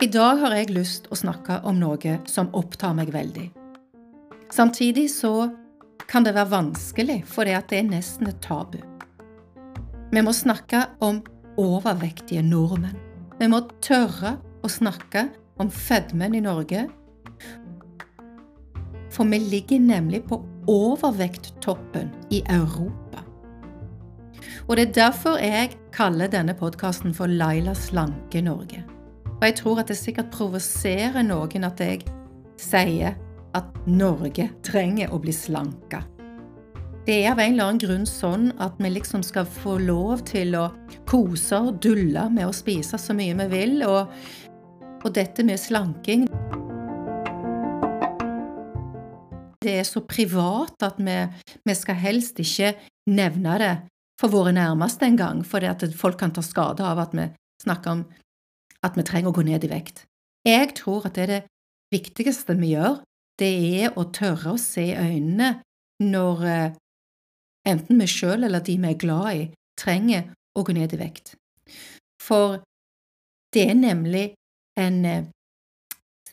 I dag har jeg lyst å snakke om noe som opptar meg veldig. Samtidig så kan det være vanskelig, fordi at det er nesten et tabu. Vi må snakke om overvektige nordmenn. Vi må tørre å snakke om fedmen i Norge. For vi ligger nemlig på overvekttoppen i Europa. Og det er derfor jeg kaller denne podkasten for Laila slanke Norge. Og jeg tror at det sikkert provoserer noen at jeg sier at Norge trenger å bli slanka. Det er av en eller annen grunn sånn at vi liksom skal få lov til å kose og dulle med å spise så mye vi vil, og, og dette med slanking Det er så privat at vi, vi skal helst ikke nevne det for våre nærmeste engang, fordi at folk kan ta skade av at vi snakker om at vi trenger å gå ned i vekt. Jeg tror at det er det viktigste vi gjør, det er å tørre å se i øynene når eh, enten vi sjøl eller de vi er glad i, trenger å gå ned i vekt. For det er nemlig en eh,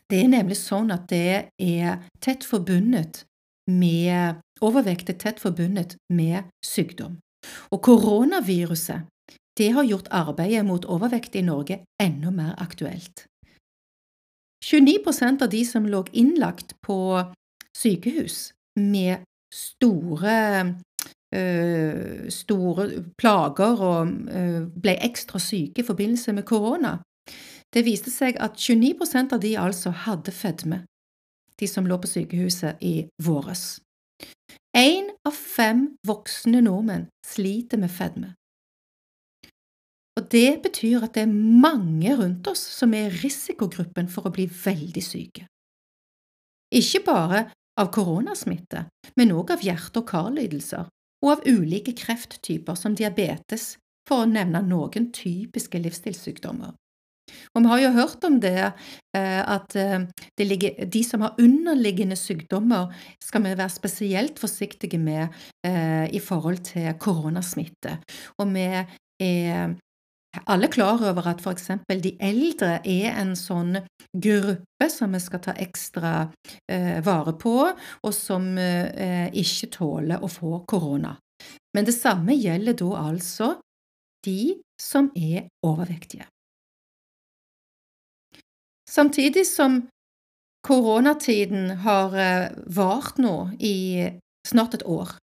Det er nemlig sånn at det er tett forbundet med Overvekt er tett forbundet med sykdom. Og koronaviruset det har gjort arbeidet mot overvekt i Norge enda mer aktuelt. 29% av de som lå innlagt på sykehus med store, øh, store plager og øh, ble ekstra syke i forbindelse med korona, det viste seg at 29% av de altså hadde fedme, de som lå på sykehuset i våres. Én av fem voksne nordmenn sliter med fedme. Og Det betyr at det er mange rundt oss som er i risikogruppen for å bli veldig syke. Ikke bare av koronasmitte, men også av hjerte- og karlidelser, og av ulike krefttyper som diabetes, for å nevne noen typiske livsstilssykdommer. Og Vi har jo hørt om det eh, at eh, det ligger, de som har underliggende sykdommer, skal vi være spesielt forsiktige med eh, i forhold til koronasmitte. Og vi er alle klar over at for eksempel de eldre er en sånn gruppe som vi skal ta ekstra eh, vare på, og som eh, ikke tåler å få korona. Men det samme gjelder da altså de som er overvektige. Samtidig som koronatiden har eh, vart nå i snart et år,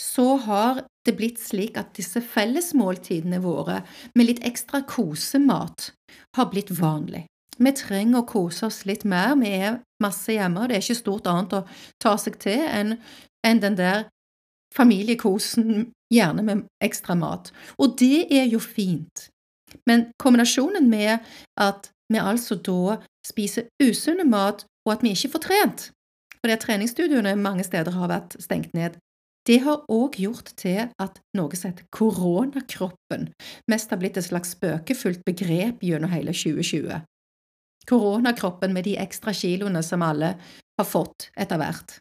så har det blitt slik at disse fellesmåltidene våre med litt ekstra kosemat har blitt vanlig. Vi trenger å kose oss litt mer, vi er masse hjemme, og det er ikke stort annet å ta seg til enn en den der familiekosen, gjerne med ekstra mat. Og det er jo fint, men kombinasjonen med at vi altså da spiser usunne mat, og at vi ikke får trent, fordi treningsstudioene mange steder har vært stengt ned, det har òg gjort til at noe som heter koronakroppen, mest har blitt et slags spøkefullt begrep gjennom hele 2020. Koronakroppen med de ekstra kiloene som alle har fått etter hvert.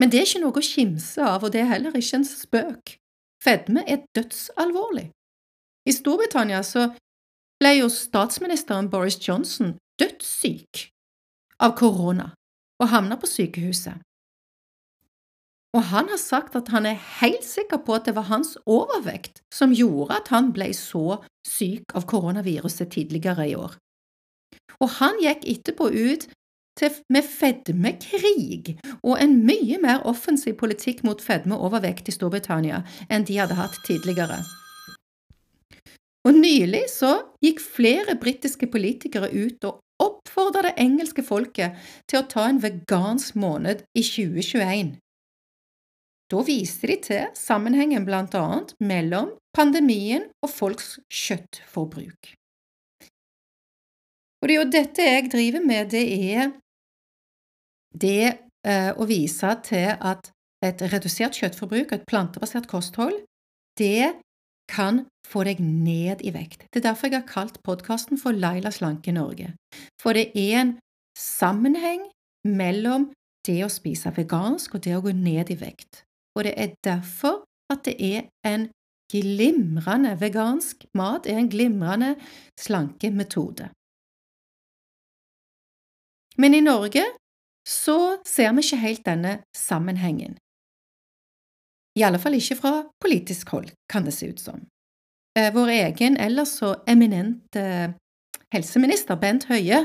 Men det er ikke noe å kimse av, og det er heller ikke en spøk. Fedme er dødsalvorlig. I Storbritannia så ble jo statsministeren Boris Johnson dødssyk av korona og havna på sykehuset. Og han har sagt at han er helt sikker på at det var hans overvekt som gjorde at han ble så syk av koronaviruset tidligere i år. Og han gikk etterpå ut til, med fedmekrig og en mye mer offensiv politikk mot fedme og overvekt i Storbritannia enn de hadde hatt tidligere. Og nylig så gikk flere britiske politikere ut og oppfordra det engelske folket til å ta en vegansk måned i 2021 da viste de til sammenhengen blant annet mellom pandemien og folks kjøttforbruk. Og det er jo dette jeg driver med, det er det eh, å vise til at et redusert kjøttforbruk, et plantebasert kosthold, det kan få deg ned i vekt. Det er derfor jeg har kalt podkasten for Laila slanke Norge. For det er en sammenheng mellom det å spise vegansk og det å gå ned i vekt og det er derfor at det er en glimrende vegansk mat er en glimrende slankemetode. Men i Norge så ser vi ikke helt denne sammenhengen. I alle fall ikke fra politisk hold, kan det se ut som. Eh, vår egen ellers så eminente helseminister Bent Høie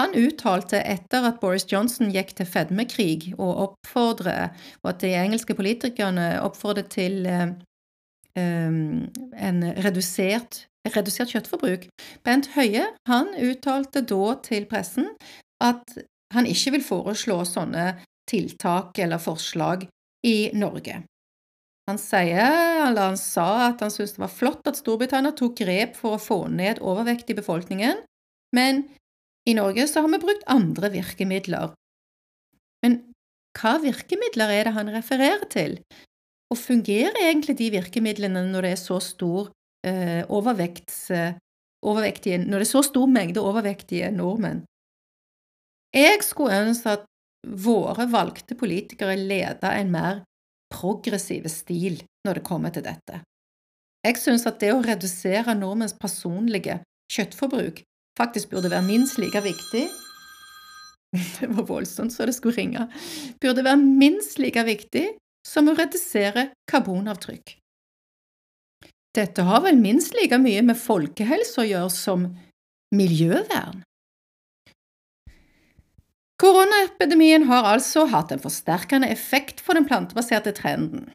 han uttalte etter at Boris Johnson gikk til fedmekrig og oppfordret, og at de engelske politikerne oppfordret til um, en redusert, redusert kjøttforbruk. Bent Høie han uttalte da til pressen at han ikke vil foreslå sånne tiltak eller forslag i Norge. Han, sier, eller han sa at han syntes det var flott at Storbritannia tok grep for å få ned overvekt i befolkningen, men i Norge så har vi brukt andre virkemidler. Men hva virkemidler er det han refererer til? Og fungerer egentlig de virkemidlene når det er så stor eh, overvekt, eh, overvektige, når det er så stor mengde overvektige nordmenn? Jeg skulle ønske at våre valgte politikere leda en mer progressiv stil når det kommer til dette. Jeg synes at det å redusere nordmenns personlige kjøttforbruk faktisk burde være minst like viktig Det var voldsomt så det skulle ringe. Burde være minst like viktig som å redusere karbonavtrykk. Dette har vel minst like mye med folkehelse å gjøre som miljøvern. Koronaepidemien har altså hatt en forsterkende effekt for den plantebaserte trenden.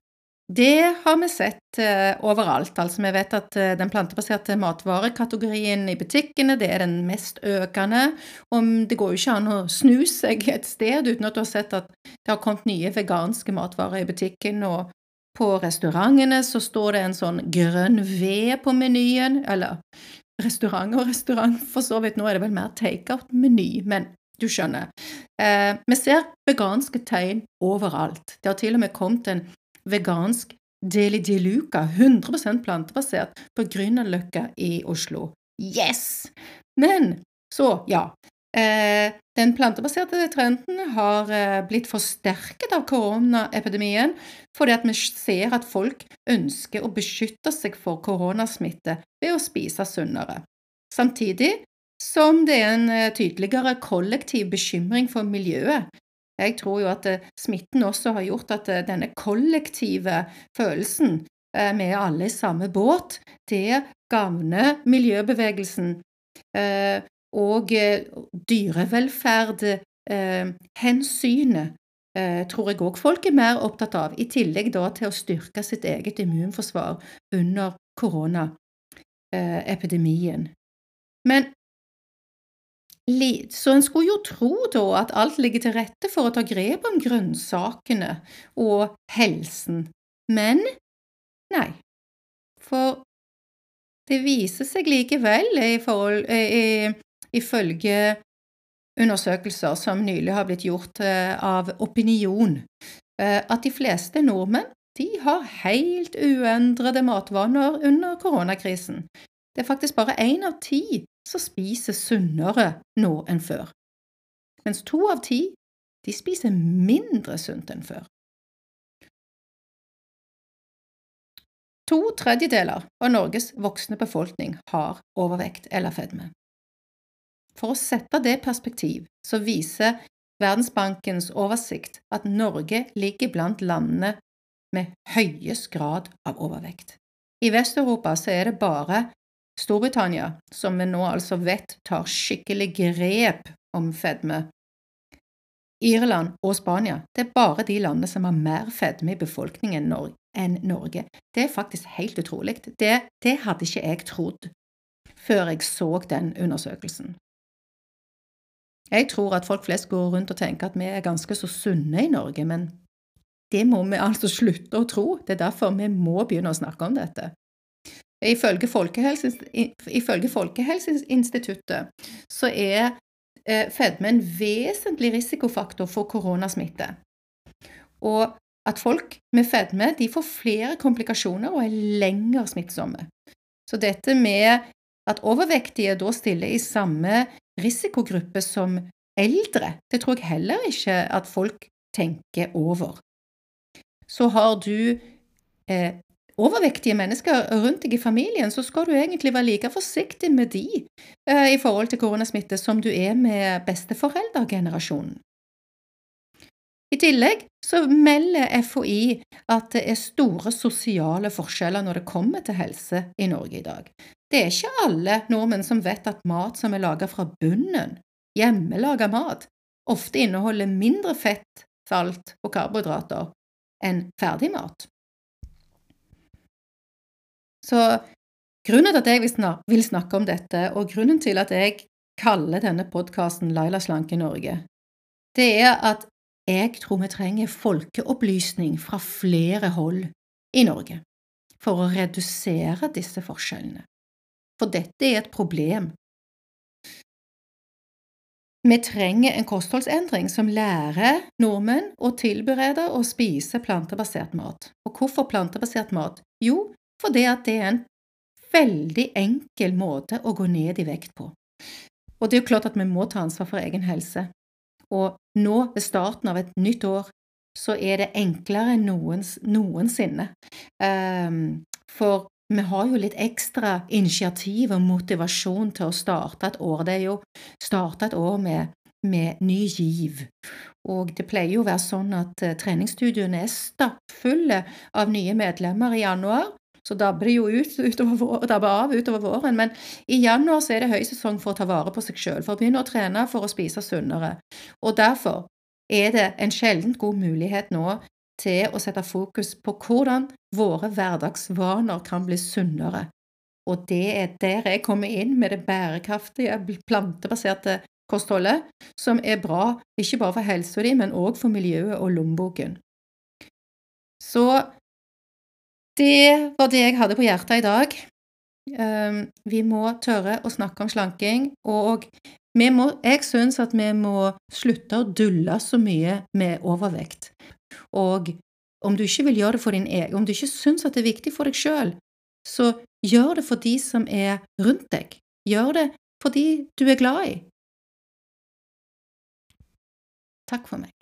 Det har vi sett uh, overalt. Altså, vi vet at uh, den plantebaserte matvarekategorien i butikkene det er den mest økende. Og det går jo ikke an å snu seg et sted uten at du har sett at det har kommet nye veganske matvarer i butikken. Og på restaurantene så står det en sånn grønn ved på menyen. Eller restaurant og restaurant, for så vidt. Nå er det vel mer takeout-meny, men du skjønner. Eh, vi ser veganske tegn overalt. Det har til og med kommet en vegansk Deli de Luca, 100% plantebasert, på Grünerløkka i Oslo. Yes! Men så, ja. Eh, den plantebaserte trenden har eh, blitt forsterket av koronaepidemien fordi at vi ser at folk ønsker å beskytte seg for koronasmitte ved å spise sunnere. Samtidig som det er en eh, tydeligere kollektiv bekymring for miljøet jeg tror jo at eh, smitten også har gjort at eh, denne kollektive følelsen eh, med alle i samme båt, det gagner miljøbevegelsen. Og dyrevelferd, hensynet, tror jeg òg folk er mer opptatt av, i tillegg da til å styrke sitt eget immunforsvar under koronaepidemien. Men så en skulle jo tro da at alt ligger til rette for å ta grep om grønnsakene og helsen, men nei, for det viser seg likevel, i forhold, ifølge undersøkelser som nylig har blitt gjort eh, av Opinion, eh, at de fleste nordmenn de har helt uendrede matvaner under koronakrisen. Det er faktisk bare én av ti som spiser sunnere nå enn før, mens to av ti de spiser mindre sunt enn før. To tredjedeler av Norges voksne befolkning har overvekt eller fedme. For å sette det perspektiv så viser Verdensbankens oversikt at Norge ligger blant landene med høyest grad av overvekt. I Vest-Europa så er det bare Storbritannia, som vi nå altså vet tar skikkelig grep om fedme. Irland og Spania det er bare de landene som har mer fedme i befolkningen enn Norge. Det er faktisk helt utrolig. Det, det hadde ikke jeg trodd før jeg så den undersøkelsen. Jeg tror at folk flest går rundt og tenker at vi er ganske så sunne i Norge, men det må vi altså slutte å tro. Det er derfor vi må begynne å snakke om dette. Ifølge, ifølge Folkehelseinstituttet så er eh, fedme en vesentlig risikofaktor for koronasmitte. Og at folk med fedme de får flere komplikasjoner og er lenger smittsomme. Så dette med at overvektige da stiller i samme risikogruppe som eldre, det tror jeg heller ikke at folk tenker over. Så har du eh, overvektige mennesker rundt deg i familien, så skal du egentlig være like forsiktig med de eh, i forhold til koronasmitte som du er med besteforeldregenerasjonen. I tillegg så melder FHI at det er store sosiale forskjeller når det kommer til helse i Norge i dag. Det er ikke alle nordmenn som vet at mat som er laget fra bunnen, hjemmelaga mat, ofte inneholder mindre fett, salt og karbohydrater enn ferdigmat. Så grunnen til at jeg vil snakke om dette, og grunnen til at jeg kaller denne podkasten Laila slanke Norge, det er at jeg tror vi trenger folkeopplysning fra flere hold i Norge for å redusere disse forskjellene. For dette er et problem. Vi trenger en kostholdsendring som lærer nordmenn å tilberede og spise plantebasert mat. Og hvorfor plantebasert mat? Jo, fordi at det er en veldig enkel måte å gå ned i vekt på. Og det er jo klart at vi må ta ansvar for egen helse. Og nå, ved starten av et nytt år, så er det enklere enn noens, noensinne. Um, for vi har jo litt ekstra initiativ og motivasjon til å starte et år. Det er jo starte et år med, med ny giv. Og det pleier jo å være sånn at uh, treningsstudioene er stappfulle av nye medlemmer i januar, så dabber det jo ut utover, dabber av utover våren. Men i januar så er det høysesong for å ta vare på seg sjøl, for å begynne å trene for å spise sunnere. Og derfor er det en sjeldent god mulighet nå til å sette fokus på hvordan våre hverdagsvaner kan bli sunnere. Og det er der jeg kommer inn med det bærekraftige, plantebaserte kostholdet, som er bra ikke bare for helsa di, men òg for miljøet og lommeboken. Så det var det jeg hadde på hjertet i dag. Ehm, vi må tørre å snakke om slanking, og må, jeg syns at vi må slutte å dulle så mye med overvekt. Og om du ikke vil gjøre det for din egen, om du ikke syns at det er viktig for deg sjøl, så gjør det for de som er rundt deg. Gjør det for de du er glad i. Takk for meg.